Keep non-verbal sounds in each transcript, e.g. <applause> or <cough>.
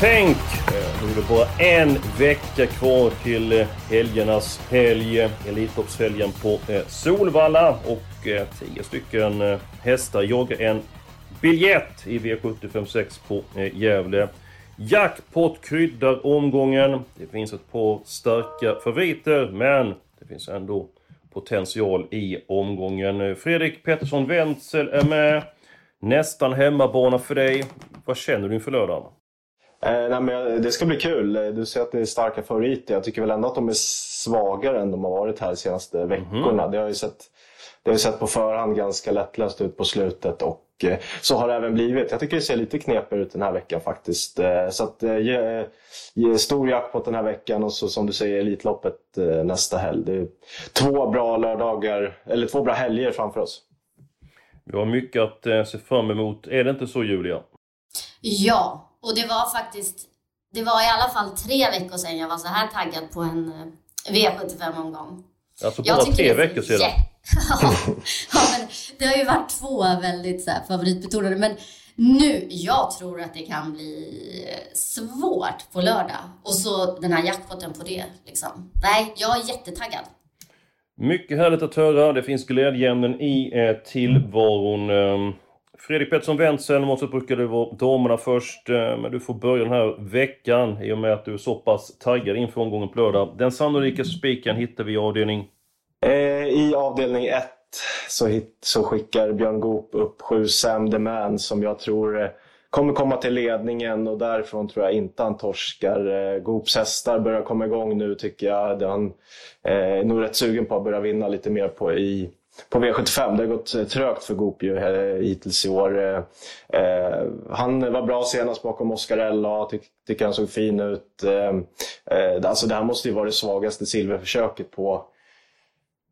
Tänk! Då Nu är det bara en vecka kvar till eh, helgernas helg. Eh, Elitloppshelgen på eh, Solvalla. Och tio stycken hästar jagar en biljett i V756 på Gävle. Jackpot kryddar omgången. Det finns ett par starka favoriter, men det finns ändå potential i omgången. Fredrik Pettersson Wenzel är med. Nästan hemmabana för dig. Vad känner du inför lördagen? Eh, nej, men det ska bli kul. Du säger att det är starka favoriter. Jag tycker väl ändå att de är svagare än de har varit här de senaste veckorna. Det har ju sett, det har ju sett på förhand ganska lättlöst ut på slutet och eh, så har det även blivit. Jag tycker det ser lite knepigare ut den här veckan faktiskt. Eh, så att eh, ge, ge stor jackpot den här veckan och så som du säger Elitloppet eh, nästa helg. Det är två bra lördagar, eller två bra helger framför oss. Vi har mycket att eh, se fram emot. Är det inte så Julia? Ja, och det var faktiskt, det var i alla fall tre veckor sedan jag var så här taggad på en eh, V75-omgång. Alltså bara tre veckor sedan. <laughs> ja, ja, men det har ju varit två väldigt så här, favoritbetonade. Men nu, jag tror att det kan bli eh, svårt på lördag. Och så den här jackpotten på det. Liksom. Nej, jag är jättetaggad. Mycket härligt att höra. Det finns glädjeämnen i eh, tillvaron. Eh, Fredrik Pettersson Wenzel, normalt brukar det vara damerna först. Eh, men du får börja den här veckan i och med att du är så pass taggad inför omgången på lördag. Den sannolika spiken hittar vi i avdelning... Eh, I avdelning 1 så, hit, så skickar Björn Goop upp sju Sam the Man som jag tror eh, kommer komma till ledningen och därifrån tror jag inte han torskar. Eh, Goops hästar börjar komma igång nu tycker jag. Han är nog rätt sugen på att börja vinna lite mer på, i, på V75. Det har gått eh, trögt för Goop ju, eh, hittills i år. Eh, han var bra senast bakom Oscar L.A. Ty, tycker han såg fin ut. Eh, alltså det här måste ju vara det svagaste silverförsöket på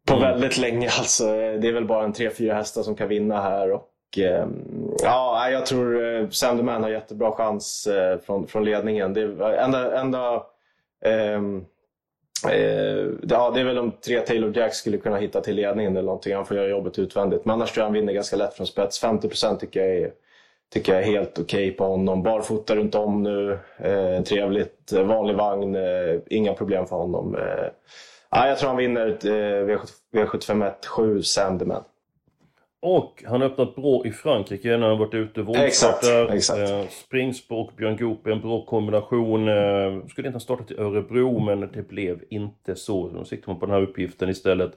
på väldigt länge. <laughs> Alltså, det är väl bara en tre, fyra hästar som kan vinna här. Och, eh, ja, jag tror eh, Sam the Man har jättebra chans från, från ledningen. Det enda, enda, ehm, eh, ja, det är väl om tre Taylor Jack skulle kunna hitta till ledningen eller någonting. Han får göra jobbet utvändigt. Men annars tror jag han vinner ganska lätt från spets. 50% tycker jag är, tycker jag är helt okej på honom. Barfota runt om nu. Eh, trevligt. Eh, vanlig vagn. Eh, inga problem för honom. Eh, Ja, jag tror han vinner eh, V75 7 Sam. Och han har öppnat bra i Frankrike när han varit ute och Exakt, voltstartar. exakt. Eh, Springsbo och Björn Goop är en bra kombination. Eh, skulle inte ha startat i Örebro, men det blev inte så. De siktar man på den här uppgiften istället.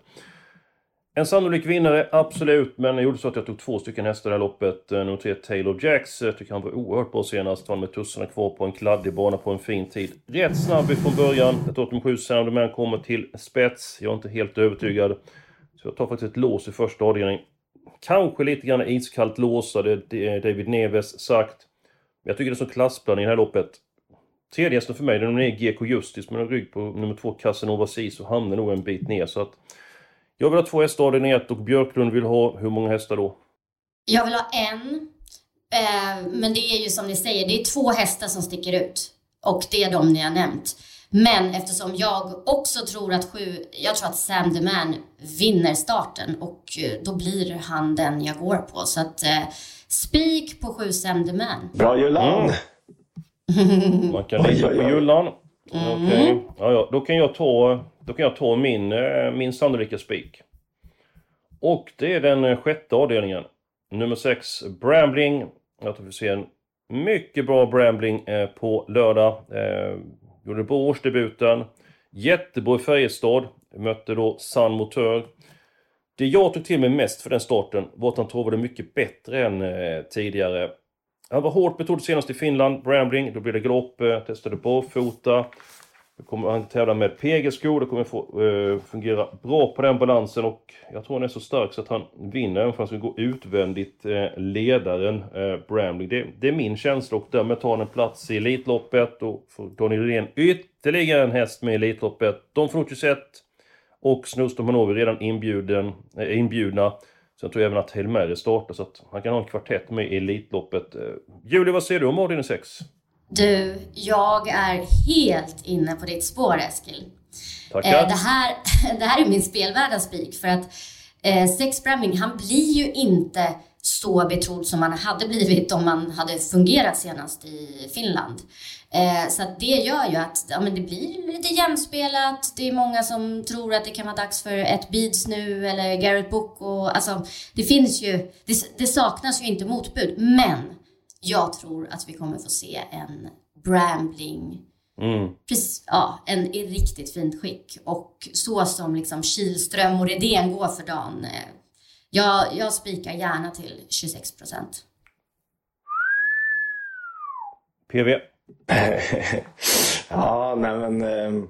En sannolik vinnare, absolut. Men jag gjorde så att jag tog två stycken hästar i det här loppet. Eh, Nummer tre, Taylor Jacks. Jag tycker han var oerhört bra senast. Vann med tussarna kvar på en kladdig bana på en fin tid. Rätt snabb ifrån början. Jag tror att de sju Sound Man kommer till spets. Jag är inte helt övertygad. Så jag tar faktiskt ett lås i första avdelningen. Kanske lite grann iskallt lås, hade David Neves sagt. Men jag tycker det är som klassblandning i det här loppet. Tredje hästen för mig, den är GK Justis med en rygg på nummer två, Casanova Sis, och hamnar nog en bit ner. Så att jag vill ha två hästar i avdelning ett och Björklund vill ha hur många hästar då? Jag vill ha en. Eh, men det är ju som ni säger, det är två hästar som sticker ut. Och det är de ni har nämnt. Men eftersom jag också tror att sju, jag tror att Sam the Man vinner starten och eh, då blir han den jag går på. Så att eh, spik på sju Sam the Man. Bra Julan! Mm. <laughs> Man kan lita på. Jullan. Mm. Okej. Ja, ja. Då kan jag ta, då kan jag ta min, eh, min sannolika spik. Och det är den eh, sjätte avdelningen. Nummer 6, Brambling. Jag tror vi ser en mycket bra Brambling eh, på lördag. Eh, gjorde bra årsdebuten. Jättebra i Färjestad. Mötte då San Motör. Det jag tog till mig mest för den starten var att han travade mycket bättre än eh, tidigare. Han var hårt betrodd senast i Finland, Brambling. Då blev det galopp, eh, testade barfota kommer han tävla med PG-skor, det kommer få, eh, fungera bra på den balansen och jag tror han är så stark så att han vinner även fast han ska gå utvändigt eh, ledaren eh, Brambling. Det, det, är min känsla och därmed tar han en plats i Elitloppet och får Daniel Redén ytterligare en häst med i Elitloppet. De får 21 och Snusdom Hanover redan inbjuden, eh, inbjudna. Sen tror jag även att Hail Mary startar så att han kan ha en kvartett med i Elitloppet. Eh, Julie, vad säger du om avdelning 6? Du, jag är helt inne på ditt spår Eskil. Tackar. Eh, det, här, <laughs> det här är min spelvärda spik för att eh, Sex Bramming, han blir ju inte så betrodd som han hade blivit om han hade fungerat senast i Finland. Eh, så det gör ju att ja, men det blir lite jämspelat. Det är många som tror att det kan vara dags för ett Beads nu eller Garrett Book. Och, alltså, det finns ju, det, det saknas ju inte motbud. Men jag tror att vi kommer få se en Brambling Mm. Precis, ja, en i riktigt fint skick. Och så som liksom Kihlström och Redén går för dagen. Eh, jag, jag spikar gärna till 26 procent. PV? ja, nej men... Eh,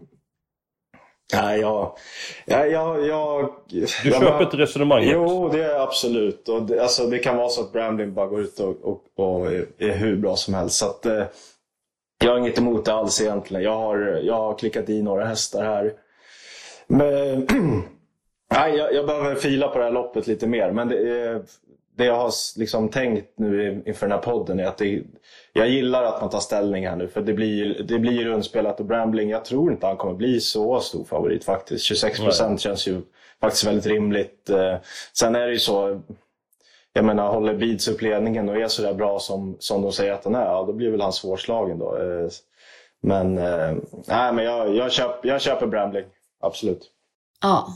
nej, jag... Ja, jag, jag, du jag, köper inte resonemanget? Jo, det är absolut. Och det, alltså, det kan vara så att Brambling bara går ut och, och, och är hur bra som helst. Så att, eh, jag har inget emot det alls egentligen. Jag har, jag har klickat i några hästar här. Men, <clears throat> nej, jag, jag behöver fila på det här loppet lite mer. Men det, det jag har liksom tänkt nu inför den här podden är att det, jag gillar att man tar ställning här nu. För det blir, det blir rundspelat och Brambling, jag tror inte han kommer bli så stor favorit faktiskt. 26 procent känns ju faktiskt väldigt rimligt. Eh, sen är det ju så, jag menar håller Beads upp ledningen och är sådär bra som, som de säger att han är, ja, då blir väl han svårslagen då. Eh, men, eh, nej, men jag, jag, köp, jag köper Brambling, absolut. Ja,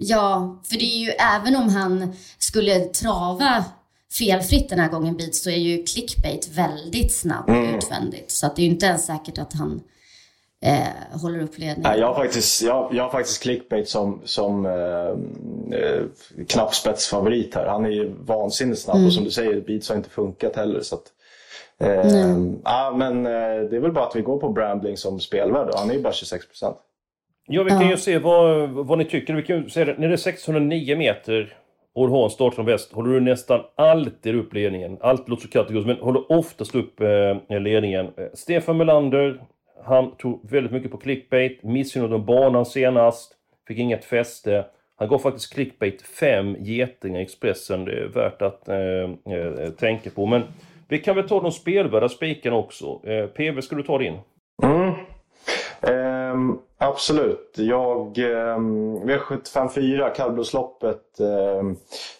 ja, för det är ju även om han skulle trava felfritt den här gången Beats så är ju clickbait väldigt snabb mm. utvändigt. Så att det är ju inte ens säkert att han eh, håller upp ledningen. Jag, har faktiskt, jag, jag har faktiskt clickbait som, som eh, eh, knappspetsfavorit här. Han är ju vansinnigt snabb mm. och som du säger, Beats har inte funkat heller. Så att, eh, ja, men eh, det är väl bara att vi går på Brambling som spelvärd. Han är ju bara 26 procent. Ja, vi kan ju se vad, vad ni tycker. Vi kan se det. När det är 609 meter och du har en start som väst håller du nästan alltid upp ledningen. Allt låter så kategoriskt, men håller oftast upp eh, ledningen. Eh, Stefan Melander, han tog väldigt mycket på clickbait, missgynnade banan senast, fick inget fäste. Han gav faktiskt clickbait fem getingar i Expressen, det är värt att eh, eh, tänka på. Men vi kan väl ta de spelvärda spikarna också. Eh, PV, ska du ta din? Mm eh, absolut. Jag, eh, V754, kallblodsloppet, eh,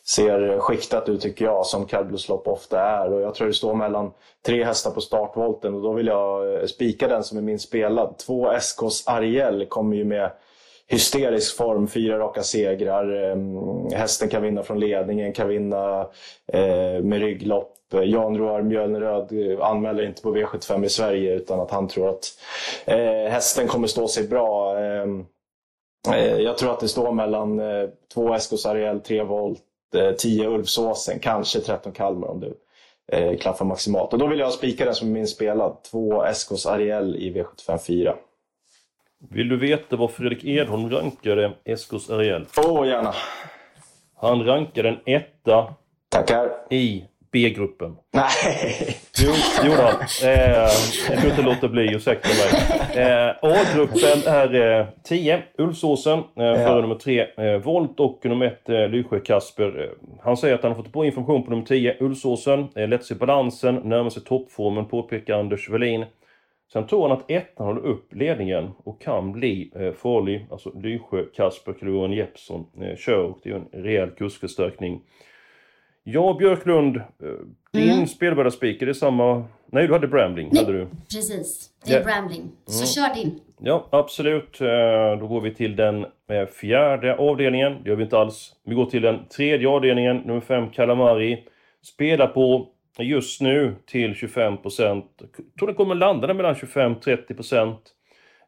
ser skiktat ut tycker jag, som kallblodslopp ofta är. Och jag tror det står mellan tre hästar på startvolten och då vill jag eh, spika den som är min spelad. Två SKs Ariel kommer ju med hysterisk form, fyra raka segrar. Ehm, hästen kan vinna från ledningen, kan vinna eh, med rygglopp. Jan Roar Mjölneröd eh, anmäler inte på V75 i Sverige utan att han tror att eh, hästen kommer stå sig bra. Ehm, eh, jag tror att det står mellan eh, två Eskos Ariel, 3 volt, 10 eh, Ulfsåsen, kanske 13 Kalmar om eh, klaffar maximalt. Och då vill jag spika den som min spelad, två Eskos Ariel i V75 4. Vill du veta vad Fredrik Edholm rankade Eskos Ariel? Åh, oh, gärna! Han rankade en etta Tackar. i B-gruppen. Nej! Jo, gjorde han. Eh, jag kunde inte låta bli, ursäkta mig. Eh, A-gruppen är eh, 10, Ulfsåsen, eh, före nummer 3, eh, Volt och nummer 1, eh, Lysjö Kasper. Eh, han säger att han har fått bra information på nummer 10, Ulfsåsen. Eh, lätt sig balansen, närmar sig toppformen, påpekar Anders Wallin. Sen tror han att ettan håller upp ledningen och kan bli eh, farlig. Alltså Lysjö, Kasper, Kaluan Jeppsson eh, kör och det är en rejäl kursförstärkning. Ja, Björklund, eh, din mm. spelvärda speaker, det är samma... Nej, du hade Brambling. Nej, hade du. precis. Det är ja. Brambling. Så mm. kör din. Ja, absolut. Eh, då går vi till den eh, fjärde avdelningen. Det gör vi inte alls. Vi går till den tredje avdelningen, nummer 5, Kalamari. Spelar på just nu till 25 procent. tror den kommer landa mellan 25-30 procent.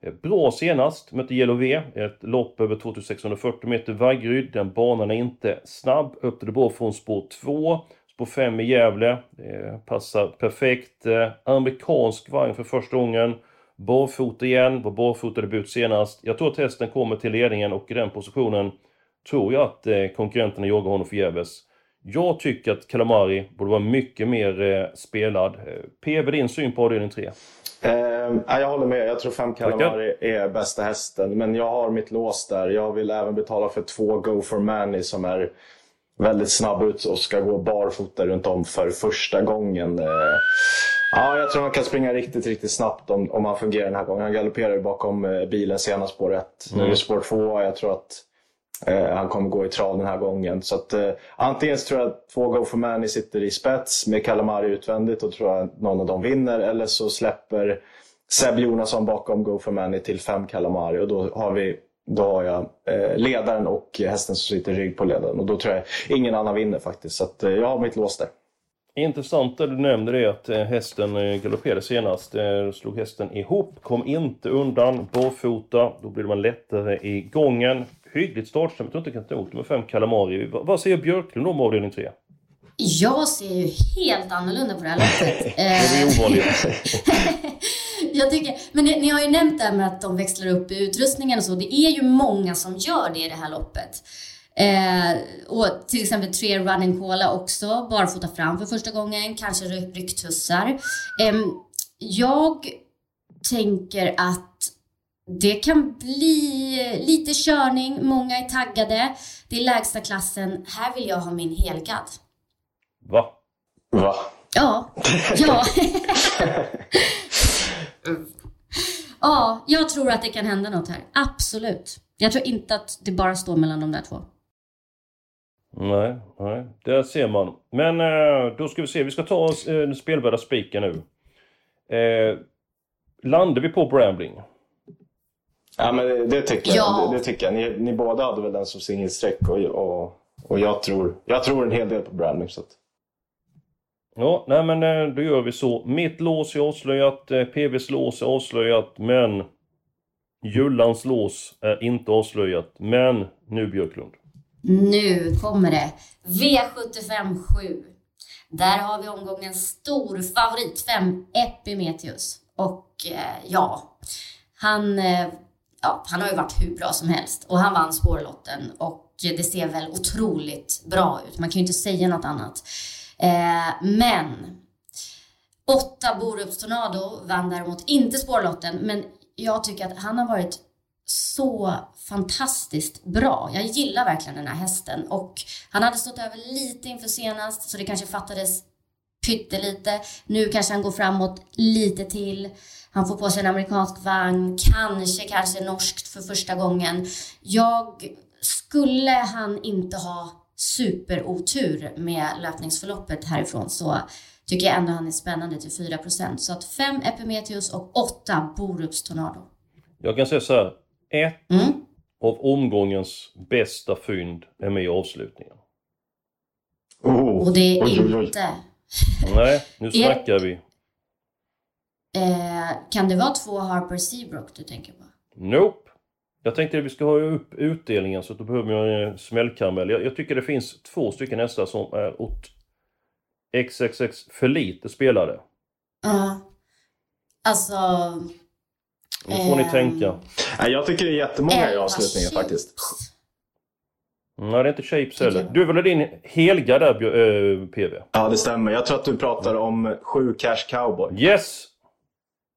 Eh, bra senast, mötte Yellow V, ett lopp över 2640 meter Vaggeryd. Den banan är inte snabb, öppnade bra från spår 2. Spår 5 i Gävle, det passar perfekt. Eh, amerikansk vagn för första gången. Barfota igen, var barfota debut senast. Jag tror att hästen kommer till ledningen och i den positionen tror jag att konkurrenterna jagar honom förgäves. Jag tycker att Calamari borde vara mycket mer spelad. PV, din syn på avdelning 3? Eh, jag håller med. Jag tror 5 Calamari är bästa hästen. Men jag har mitt lås där. Jag vill även betala för två Go for Manny som är väldigt snabb ut och ska gå barfota runt om för första gången. Eh, ja, jag tror han kan springa riktigt, riktigt snabbt om, om han fungerar den här gången. Han galopperar ju bakom eh, bilen senast spår 1. Mm. Nu är det spår 2. Jag tror att Eh, han kommer gå i trav den här gången. Så att, eh, antingen så tror jag att två Go for Manny sitter i spets med Kalamari utvändigt och tror jag att någon av dem vinner. Eller så släpper Seb Jonasson bakom Go for Manny till fem Kalamari. och då har vi då har jag eh, ledaren och hästen som sitter rygg på ledaren. Och då tror jag ingen annan vinner faktiskt. Så att, eh, jag har mitt lås där. Intressant det du nämnde det att eh, hästen eh, galopperade senast. Då slog hästen ihop, kom inte undan, barfota. Då blir man lättare i gången. Hyggligt startstämt, jag tror inte kan ta emot med fem Kalamari. Vad säger Björklund om avdelning 3? Jag ser ju helt annorlunda på det här loppet. <laughs> det är ovanligt. <laughs> jag tycker, men ni, ni, har ju nämnt det här med att de växlar upp i utrustningen och så. Det är ju många som gör det i det här loppet. Eh, och till exempel tre running cola också, barfota fram för första gången, kanske rycktussar. Eh, jag tänker att det kan bli lite körning, många är taggade. Det är lägsta klassen. Här vill jag ha min helgad. Va? Va? Ja. Ja. <laughs> <laughs> ja, jag tror att det kan hända något här. Absolut. Jag tror inte att det bara står mellan de där två. Nej, nej, där ser man. Men eh, då ska vi se, vi ska ta oss eh, den spelvärda spiken nu. Eh, landar vi på Brambling? Ja, men det, det tycker jag. Ja. Det, det, tycker jag. Ni, ni, båda hade väl den som singelsträck och, och, och jag, tror, jag tror en hel del på Brambling. Så att... Ja, nej men eh, då gör vi så. Mitt lås är avslöjat, eh, PVs lås är avslöjat, men Jullans lås är inte avslöjat. Men nu Björklund. Nu kommer det. V75 7. Där har vi omgångens stor favorit, 5 Epimetheus. Och eh, ja, han, eh, ja, han har ju varit hur bra som helst. Och han vann spårlotten och det ser väl otroligt bra ut. Man kan ju inte säga något annat. Eh, men åtta Borups Tornado vann däremot inte spårlotten, men jag tycker att han har varit så fantastiskt bra. Jag gillar verkligen den här hästen och han hade stått över lite inför senast så det kanske fattades pyttelite. Nu kanske han går framåt lite till. Han får på sig en amerikansk vagn, kanske, kanske norskt för första gången. Jag, skulle han inte ha superotur med löpningsförloppet härifrån så tycker jag ändå han är spännande till 4% Så att 5 Epimetheus och 8 Borups Tornado. Jag kan säga så här. Ett mm. av omgångens bästa fynd är med i avslutningen. Oh. Och det är oj, inte... Oj. Nej, nu snackar vi. Eh, kan det vara två Harper Seabrook du tänker på? Nope. Jag tänkte att vi ska ha upp utdelningen så då behöver jag en smällkaramell. Jag, jag, tycker det finns två stycken hästar som är åt XXX för lite spelade. Ja. Uh, alltså... Nu får ni tänka. Jag tycker det är jättemånga i avslutningen faktiskt. Nej, det är inte Shapes heller. Du är väl din helga där, äh, PV? Ja, det stämmer. Jag tror att du pratar om sju Cash Cowboy. Yes!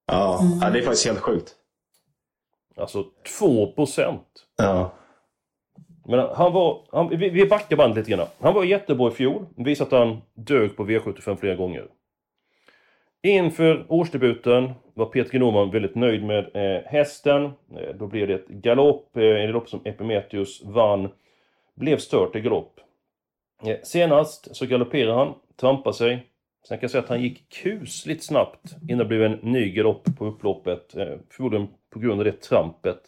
Ja, mm. ja det är faktiskt helt sjukt. Alltså 2 procent. Ja. Men han var, han, vi, vi backar bandet lite grann. Han var jättebra i fjol. Visade att han dög på V75 flera gånger. Inför årsdebuten var Peter Norman väldigt nöjd med eh, hästen. Eh, då blev det ett galopp, eh, en lopp som Epimetheus vann. Blev stört i galopp. Eh, senast så galopperade han, trampade sig. Sen kan jag säga att han gick kusligt snabbt innan det blev en ny galopp på upploppet. Eh, förmodligen på grund av det trampet.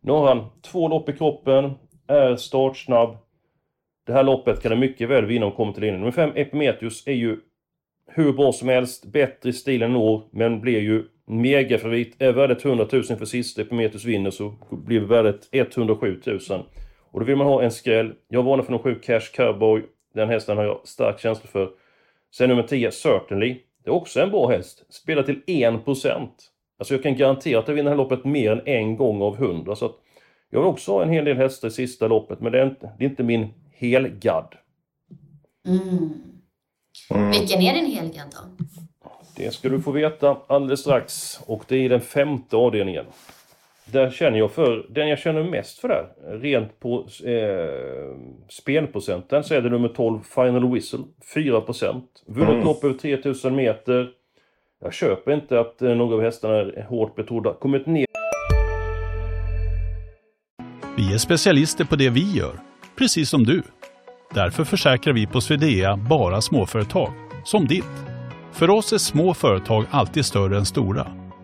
Nu har han två lopp i kroppen, är startsnabb. Det här loppet kan han mycket väl vinna om kommer till linjen. Nummer 5 Epimetheus är ju hur bra som helst, bättre i stil än år, men blir ju megafavorit. Är värdet 100 000 för sista Epimetheus vinner så blir värdet 107 000. Och då vill man ha en skräll. Jag varnar för nummer 7 Cash Cowboy. Den hästen har jag stark känsla för. Sen nummer 10 Certainly. Det är också en bra häst. Spelar till 1%. Alltså jag kan garantera att jag vinner det här loppet mer än en gång av hundra. Så att jag vill också ha en hel del hästar i sista loppet, men det är inte, det är inte min helgad. Mm. Mm. Vilken är din helgad då? Det ska du få veta alldeles strax. Och det är den femte avdelningen. Där känner jag för, den jag känner mest för där, rent på eh, spelprocenten, så är det nummer 12, Final Whistle, 4%. Vunnit Mm. lopp över 3000 meter. Jag köper inte att eh, några av hästarna är hårt betrodda. Kommit ner Vi är specialister på det vi gör, precis som du. Därför försäkrar vi på Swedea bara småföretag, som ditt. För oss är små företag alltid större än stora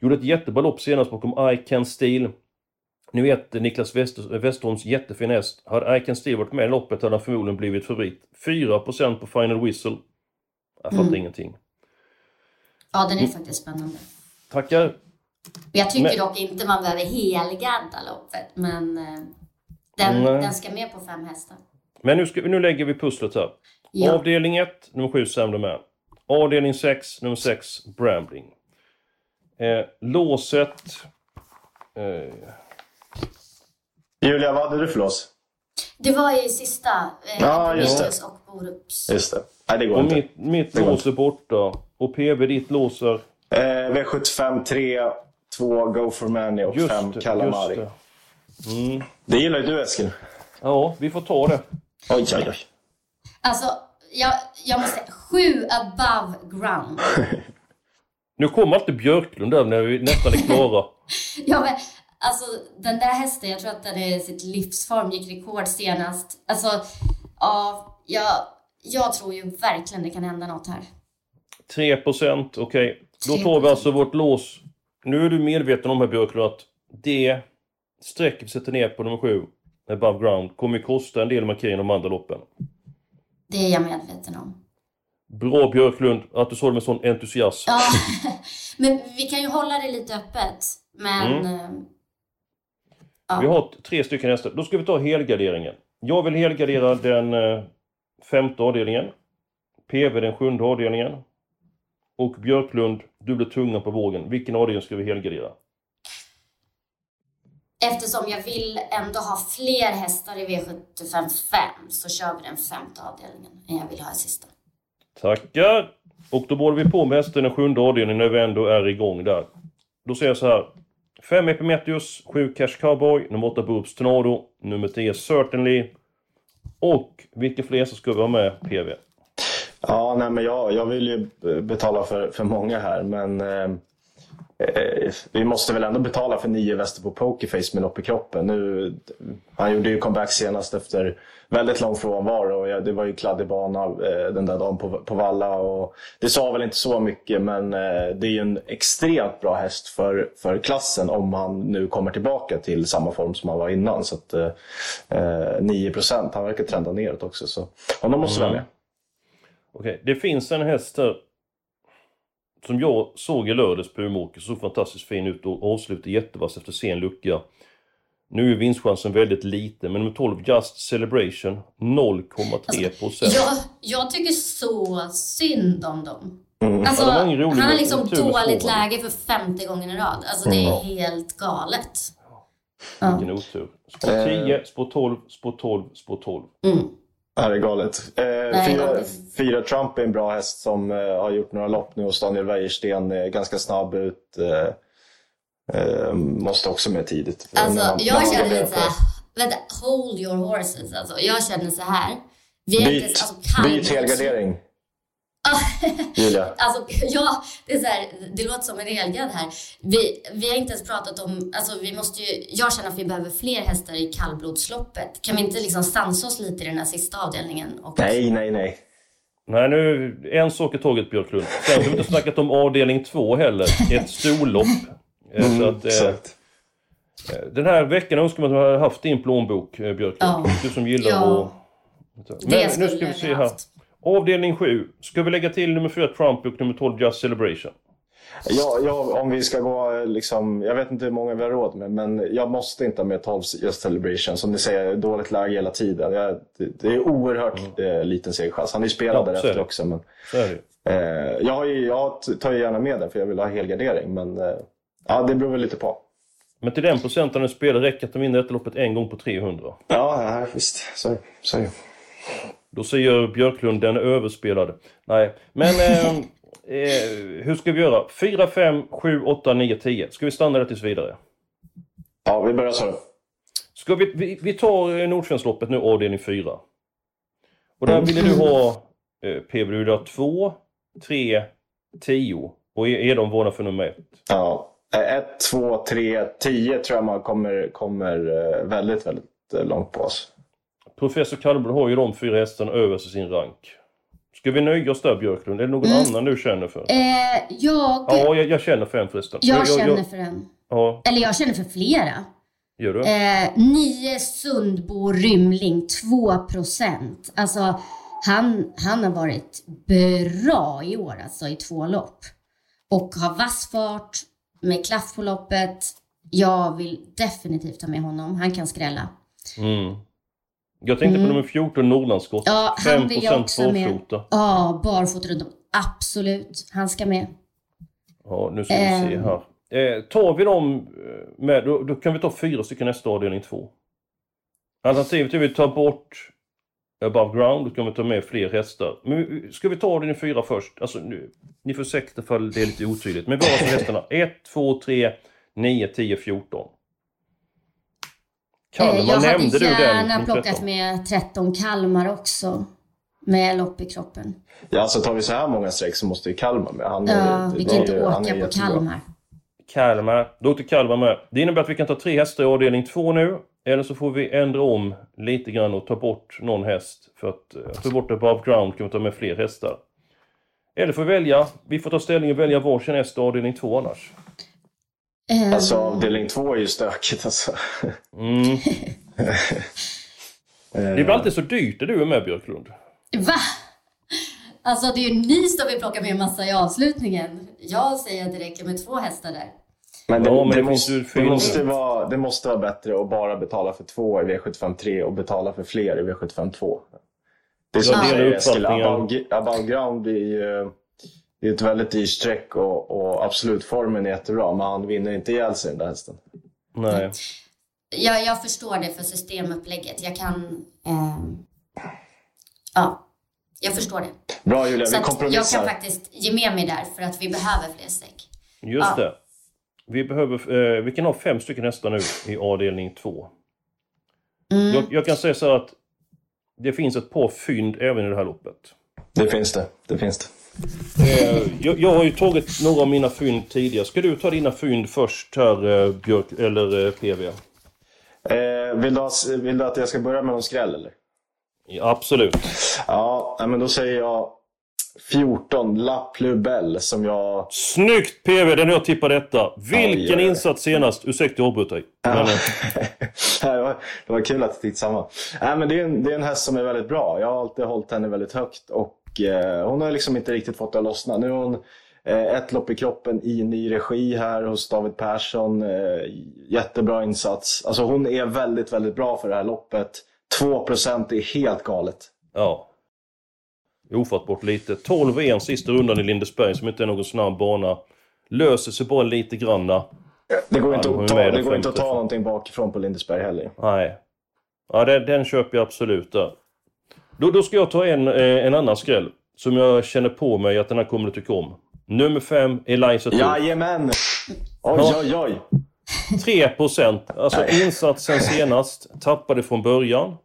Gjorde ett jättebra lopp senast bakom I Can Steal. Ni vet Niklas Wester, Westerholms jättefin häst. Hade I Can Steal varit med i loppet hade han förmodligen blivit favorit. 4% på Final Whistle. Jag fattar Mm. ingenting. Ja, den är faktiskt spännande. Tackar. Jag tycker Men- dock inte man behöver helgadda loppet, men eh, den, Nej. den ska med på fem hästar. Men nu, ska, nu lägger vi pusslet här. Ja. Avdelning 1, nummer 7, Sam Man. Avdelning 6, nummer 6, Brambling. Eh, låset... Eh, Julia, vad hade du för lås? Det var i sista, eh, Ja, just det. Och Borups. Just det. Nej, det går och inte. mitt, mitt Det lås är borta. Och PB, ditt lås är... Eh, V75 3, 2 Go for Many och Just 5 det, Calamari. just Det. det. Mm. gillar ju du Eskil. Ja, vi får ta det. Oj, oj, oj. Alltså, jag, jag måste säga, sju above ground. <laughs> Nu kommer alltid Björklund där när vi nästan är klara. <laughs> Ja, men, alltså den där hästen, jag tror att den är sitt livsform, gick rekord senast. Alltså, ja, jag, jag tror ju verkligen det kan hända något här. 3% okej. Då 3%. tar vi alltså vårt lås. Nu är du medveten om här Björklund att det streck vi sätter ner på nummer 7, above ground, kommer ju kosta en del markering de andra loppen. Det är jag medveten om. Bra Björklund, att du sa det med sån entusiasm. Ja, <laughs> men vi kan ju hålla det lite öppet. Men... eh, Ja. Vi har tre stycken hästar. Då ska vi ta helgarderingen. Jag vill helgardera den eh, femte avdelningen. PV den sjunde avdelningen. Och Björklund, du blir tungan på vågen. Vilken avdelning ska vi helgardera? Eftersom jag vill ändå ha fler hästar i V75 5 så kör vi den femte avdelningen än jag vill ha i sista. Tackar! Och då borde vi på med hästen den sjunde avdelningen när vi ändå är igång där. Då säger jag så här. 5 Epimetheus, 7 Cash Cowboy, nummer 8 Boobs Tornado, nummer 10 Certainly. Och vilka fler hästar ska vi ha med PV? Ja, nej, men jag, jag vill ju betala för, för många här, men eh, eh, vi måste väl ändå betala för nio väster på Pokerface med lopp i kroppen. Nu, han gjorde ju comeback senast efter väldigt lång frånvaro och det var ju kladdig bana eh, den där dagen på, på Valla. Och det sa väl inte så mycket, men eh, det är ju en extremt bra häst för, för klassen om han nu kommer tillbaka till samma form som han var innan. Så att, eh, eh, 9 procent, han verkar trenda neråt också. Så honom måste ha med. Okej, det finns en häst här som jag såg i lördags på Umeåker, såg fantastiskt fin ut och avslutade jättevass efter sen lucka. Nu är vinstchansen väldigt liten, men nummer 12 Just Celebration 0,3 procent. Jag, jag tycker så synd om dem. Mm. Alltså, Ja, han har liksom dåligt läge för femte gången i rad. Alltså det är helt galet. Ja. Vilken otur. Spår 10, spår 12, spår 12, spår 12. Mm. Ja, det är galet. Eh, Nej, fyra, fyra Trump är en bra häst som eh, har gjort några lopp nu och Daniel Wäjersten är ganska snabb ut. Eh, eh, måste också med tidigt. Alltså, han- jag känner lite såhär, vänta, hold your horses alltså. Jag känner så här. Vi är Byt, alltså, byt helgardering. Julia. <laughs> Alltså, ja, det är så här, det låter som en helgad här. Vi, vi har inte ens pratat om, alltså vi måste ju, jag känner att vi behöver fler hästar i kallblodsloppet. Kan vi inte liksom sansa oss lite i den här sista avdelningen? Och, Nej, nej, nej. Nej, nu, en sak i taget Björklund. Sen har vi inte snackat om avdelning 2 heller. Ett storlopp. Eh, Mm, så att, eh, exakt. eh, den här veckan önskar man att man hade haft din plånbok, eh, Björklund. Ja. Du som gillar Ja. att... Det Men nu ska vi se här. haft. Avdelning 7. Ska vi lägga till nummer 4 Trump och nummer 12 Just Celebration? Ja, ja, om vi ska gå eh, liksom, jag vet inte hur många vi har råd med, men jag måste inte ha med 12 Just Celebration. Som ni säger, dåligt läge hela tiden. Jag, det, det är oerhört eh, liten segerchans. Han är ju spelad Ja, är därefter det. också. Men, är det eh, jag, ju, jag tar ju gärna med den för jag vill ha helgardering. Men eh, ja, det beror väl lite på. Men till den procenten en spelare räcker att de vinner detta loppet en gång på 300. Ja, ja visst. Så, så. Då säger Björklund den är överspelad. Nej, men eh, <laughs> eh, hur ska vi göra? 4, 5, 7, 8, 9, 10. Ska vi stanna där tills vidare? Ja, vi börjar så. Ska vi, vi, vi tar eh, Nordsvenskloppet nu, avdelning 4. Och där ville du ha eh, PV, du vill ha 2, 3, 10 och är, är de vana för nummer 1. Ja. 1, 2, 3, 10 tror jag man kommer, kommer eh, väldigt, väldigt eh, långt på oss. Professor Kallblad har ju de fyra hästarna överst i sin rank. Ska vi nöja oss där Björklund? Är det någon annan du känner för? Eh, jag, Ja, jag, jag känner för en förresten. jag känner för en. Ja, Eller jag känner för flera. gör du? Eh, nio Sundbo Rymling, 2 procent. Alltså, han, han har varit bra i år alltså i två lopp. Och har vass fart, med klaff på loppet. Jag vill definitivt ta med honom. Han kan skrälla. Mm. Jag tänkte på nummer 14, Norrlandsskott. Ja, han vill jag också med. Ja, barfota runt om. Absolut, han ska med. Ja, nu ska vi se Ehm. här. Eh, tar vi dem eh, med, då, då kan vi ta fyra stycken nästa avdelning två. Alternativet är att vi tar bort above ground, då kan vi ta med fler hästar. Men vi- ska vi ta avdelning fyra först? Alltså, nu, ni får ursäkta för det är lite otydligt. Men vad var alltså <laughs> hästarna? 1, 2, 3, 9, 10, 14. Kalmar, Eh, jag hade nämnde du den? gärna nummer plockat 13? med 13 Kalmar också. Med lopp i kroppen. Ja, alltså tar vi så här många streck så måste ju Kalmar med. Han, Ja, är- vi det kan inte åka på jättebra. Kalmar. Kalmar. Då åkte Kalmar med. Det innebär att vi kan ta tre hästar i avdelning två nu. Eller så får vi ändra om lite grann och ta bort någon häst. För att eh, ta bort above ground kan vi ta med fler hästar. Eller får vi välja. Vi får ta ställning och välja varsin häst i avdelning två annars. Eh, Alltså avdelning två är ju stökigt alltså. Mm. <laughs> Det blir alltid så dyrt när du är med Björklund. Va? Alltså det är ju ni som vill plocka med massa i avslutningen. Jag säger att det räcker med två hästar där. Men det, Ja, men det, det måste, det, måste vara, det måste vara bättre att bara betala för två i V75 3 och betala för fler i V75 2. Det är som delar säger Eskil, above, above ground är ju det är ett väldigt dyrt streck och, och absolut formen är jättebra men han vinner inte ihjäl sig den där hästen. Nej. Jag, jag förstår det för systemupplägget. Jag kan... ehm, ja, jag förstår det. Bra Julia, Så vi att jag kompromissar. kan faktiskt ge med mig där för att vi behöver fler streck. Just Ja. det. Vi, behöver, eh, vi kan ha fem stycken hästar nu i avdelning två. Mm. Jag, jag kan säga så här att det finns ett par fynd även i det här loppet. Det finns det. Det finns det. Eh, jag, jag har ju tagit några av mina fynd tidigare. Ska du ta dina fynd först här, eh, Björk, eller eh, PV? Eh, vill, du ha, vill du att jag ska börja med någon skräll eller? Ja, absolut. Ja, men då säger jag 14 La Plubel som jag... Snyggt PV, den jag tippade detta. Vilken oj. insats senast. Ursäkta jag avbröt dig. Men, <laughs> det, var, det var kul att det tittade samma. Nej, men det, är en, det är en häst som är väldigt bra. Jag har alltid hållit henne väldigt högt och eh, hon har liksom inte riktigt fått det att lossna. Nu har hon eh, ett lopp i kroppen i ny regi här hos David Persson. Eh, jättebra insats. Alltså hon är väldigt, väldigt bra för det här loppet. 2% är helt galet. ja. Ofattbart lite. 12 1 sista rundan i Lindesberg som inte är någon snabb bana. Löser sig bara lite granna. Det går Ja, inte, att ta, det går inte att ta någonting bakifrån på Lindesberg heller. Nej. Ja, den, den köper jag absolut där. Då, då ska jag ta en, eh, en annan skräll. Som jag känner på mig att den här kommer att tycka om. Nummer 5, Eliza Tull. Jajamän! Oj, oj, oj. 3 Alltså insatsen senast. Tappade från början.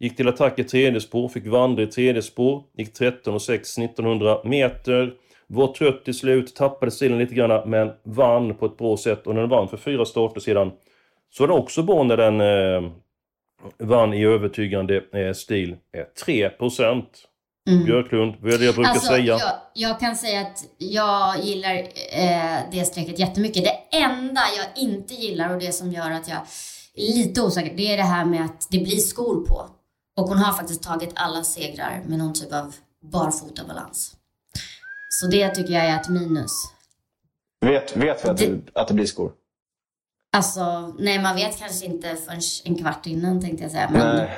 Gick till attack i tredje spår, fick vandra i tredje spår. Gick 13 och 6 1900 meter. Var trött till slut, tappade stilen lite grann men vann på ett bra sätt. Och när den vann för fyra starter sedan så var det också bra när den eh, vann i övertygande eh, stil. Eh, 3 Mm. Björklund, vad är det jag brukar alltså, säga? Jag, jag, kan säga att jag gillar eh, det strecket jättemycket. Det enda jag inte gillar och det som gör att jag är lite osäker, det är det här med att det blir skor på. Och hon har faktiskt tagit alla segrar med någon typ av barfotabalans. Så det tycker jag är ett minus. Vet, vet vi att det, att det blir skor? Alltså, nej man vet kanske inte förrän en kvart innan tänkte jag säga. Men, nej.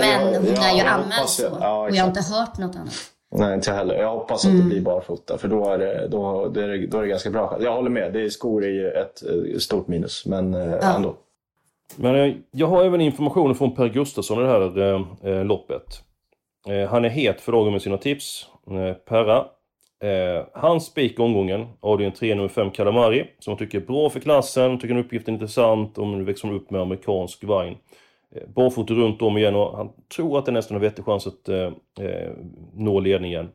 men hon ja, är ju anmäld så. Ja, och jag har inte hört något annat. Nej, inte heller. Jag hoppas att mm. det blir barfota, för då är, det, då, då, är det, då är det ganska bra. Jag håller med, det är, skor är ju ett, ett stort minus, men eh, ja. ändå. Men eh, jag har även information från Per Gustafsson i det här eh, loppet. Eh, han är het för dagen med sina tips. Eh, Perra. Eh, han spikar omgången, avdelning 3, nummer 5, Kalamari. Som jag tycker är bra för klassen, tycker den uppgiften är intressant om nu växer upp med amerikansk vagn. Eh, barfota runt om igen och han tror att det nästan har vettig chans att eh, eh, nå ledningen.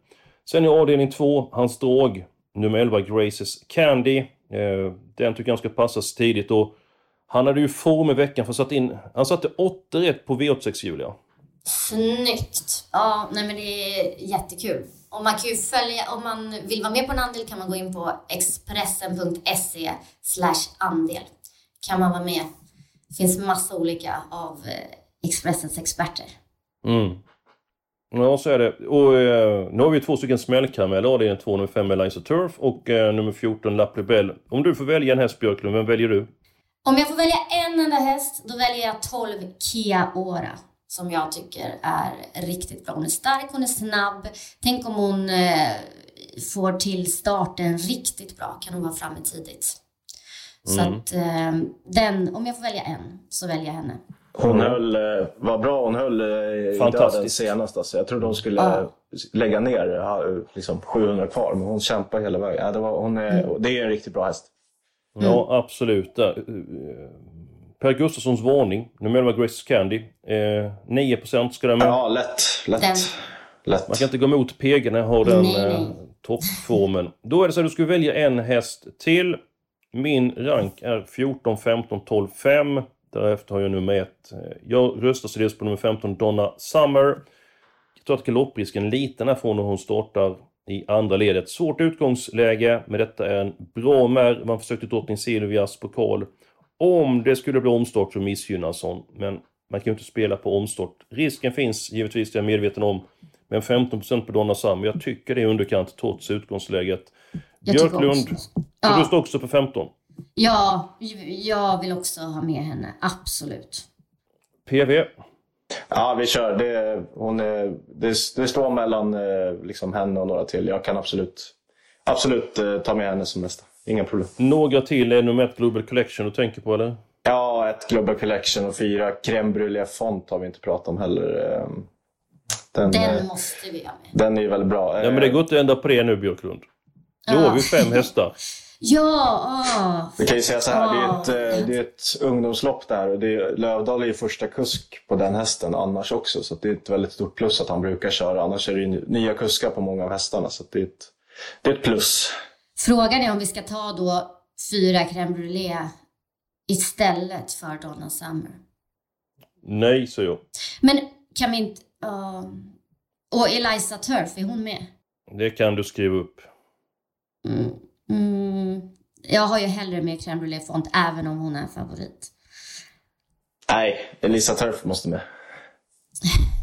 Sen i avdelning 2, hans drag, nummer 11, Graces Candy. Eh, den tycker jag ska passas tidigt och han hade ju form i veckan för satt in, han satte 8 rätt på V86 Julia. Snyggt! Ja, nej men det är jättekul. Och man kan ju följa, om man vill vara med på en andel kan man gå in på expressen.se andel. Kan man vara med. Det finns massa olika av eh, Expressens experter. Mm. Ja, så är det. Och eh, nu har vi två stycken smällkarameller. Det är två nummer 5 Eliza Turf och eh, nummer 14 La Plebelle. Om du får välja en häst Björklund, vem väljer du? Om jag får välja en enda häst, då väljer jag 12 Kia Ora. Som jag tycker är riktigt bra. Hon är stark, hon är snabb. Tänk om hon eh, får till starten riktigt bra. Kan hon vara framme tidigt. Så mm. att eh, den, om jag får välja en, så väljer jag henne. Hon höll, eh, vad bra hon höll i döden senast. Alltså. Jag trodde hon skulle ja. lägga ner liksom 700 kvar, men hon kämpar hela vägen. Ja, det, var, hon är, mm. det är en riktigt bra häst. Mm. Ja, absolut. Per Gustafssons varning, nummer 11 Grace Candy. Eh, 9% ska den med. Ja, lätt. lätt. lätt. Man kan inte gå emot PG när jag har den eh, toppformen. Då är det så att du ska välja en häst till. Min rank är 14, 15, 12, 5. Därefter har jag nummer 1. Jag röstar således på nummer 15 Donna Summer. Jag tror att galopprisken är liten härifrån när hon startar i andra ledet. Svårt utgångsläge, men detta är en bra mär. Man försökte drottning Silvias pokal. Om det skulle bli omstart så missgynnas hon. Men man kan ju inte spela på omstart. Risken finns givetvis, det är jag medveten om. Men 15% på Donna Summer, jag tycker det är underkant trots utgångsläget. Jag Björklund, ja. du står också på 15? Ja, jag vill också ha med henne. Absolut. PV? Ja, vi kör. Det, hon är, det, det står mellan eh, liksom, henne och några till. Jag kan absolut, absolut eh, ta med henne som nästa. Inga problem. Några till är nummer ett Global Collection du tänker på eller? Ja, ett Global Collection och fyra Crème Brûlée Font har vi inte pratat om heller. Ehm, den, den eh, måste vi ha med. Den är väldigt bra. Ja, men det går inte att ändra på det nu Björklund. Då har vi fem hästar. <laughs> Ja! Ah, vi kan ju säga så här, ah, det, är ett, ah. det är ett ungdomslopp där och det är, Lövdahl är ju första kusk på den hästen annars också. Så det är ett väldigt stort plus att han brukar köra. Annars är det ju nya kuskar på många av hästarna. Så det är ett, det är ett plus. Frågan är om vi ska ta då fyra crème brûlée istället för Donna Summer. Nej, säger jag. Men kan vi inte... Uh, och Eliza Turf, är hon med? Det kan du skriva upp. Mm. Mm. Jag har ju hellre med crème brûlée font, även om hon är favorit. Nej, Elisa Turf måste med. <laughs>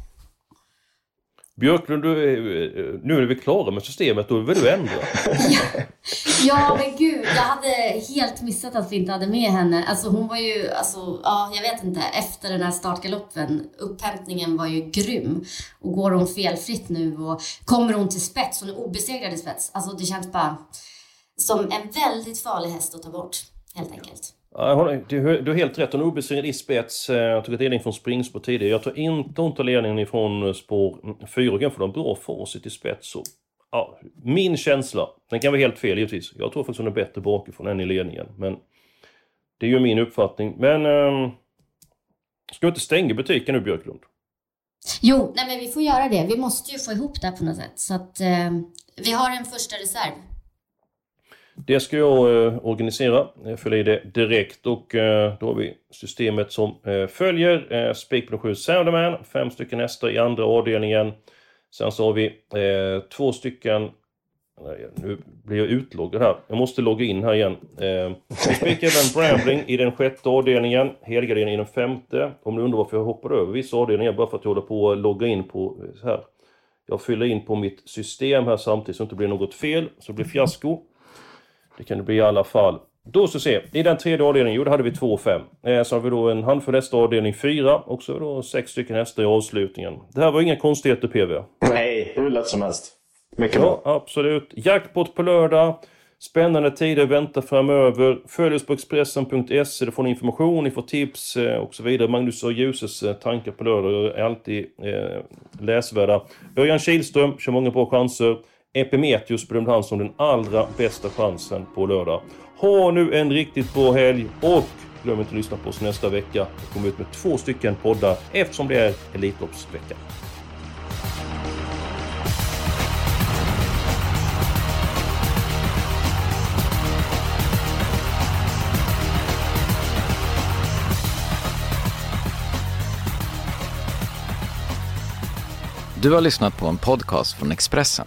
Björklund, du, eh, eh, nu är vi klara med systemet, då vill du ändra? ja. <laughs> ja, men gud, jag hade helt missat att vi inte hade med henne. Alltså hon var ju, alltså, ja, jag vet inte, efter den här startgaloppen, upphämtningen var ju grym. Och går hon felfritt nu och kommer hon till spets, hon är obesegrad i spets. Alltså det känns bara som en väldigt farlig häst att ta bort, helt enkelt. Du, har helt rätt. Hon är obesegrad i spets. Eh, jag tog ett ledning från springspår tidigare. Jag tror inte hon tar ledningen ifrån eh, spår 4 för få en bra facit i spets. Så, ja, min känsla, den kan vara helt fel givetvis. Jag tror faktiskt hon är bättre bakifrån än i ledningen. Men det är ju min uppfattning. Men... Ähm, ska vi inte stänga butiken nu Björklund? Jo, nej men vi får göra det. Vi måste ju få ihop det på något sätt. Så att äh, vi har en första reserv. Det ska jag eh, organisera, eh, jag fyller i det direkt och eh, då har vi systemet som eh, följer. Eh, Spik på 7 Sounderman, fem stycken hästar i andra avdelningen. Sen så har vi eh, två stycken Nej, nu blir jag utloggad här. Jag måste logga in här igen. Eh, vi spikar även Brambling i den sjätte avdelningen, Helgardinen i den femte. Om du undrar varför jag hoppar över vissa avdelningar, bara för att jag håller på att logga in på eh, så här. Jag fyller in på mitt system här samtidigt så det inte blir något fel, så det blir fiasko. Det kan det bli i alla fall. Då vi se, i den tredje avdelningen, jo det hade vi 2 och 5. Eh, så har vi då en handfull hästar avdelning 4 och så då sex stycken hästar i avslutningen. Det här var inga konstigheter PV? Nej, hur lätt som helst. Mycket bra. Ja, absolut. Jackpot på lördag. Spännande tider väntar framöver. Följ oss på Expressen.se, där får ni information, ni får tips eh, och så vidare. Magnus och Ljuses eh, tankar på lördag är alltid eh, läsvärda. Örjan Kihlström kör många bra chanser. Epimetheus bedömde han som den allra bästa chansen på lördag. Ha nu en riktigt bra helg och glöm inte att lyssna på oss nästa vecka. Vi kommer ut med två stycken poddar eftersom det är Elitloppsvecka. Du har lyssnat på en podcast från Expressen.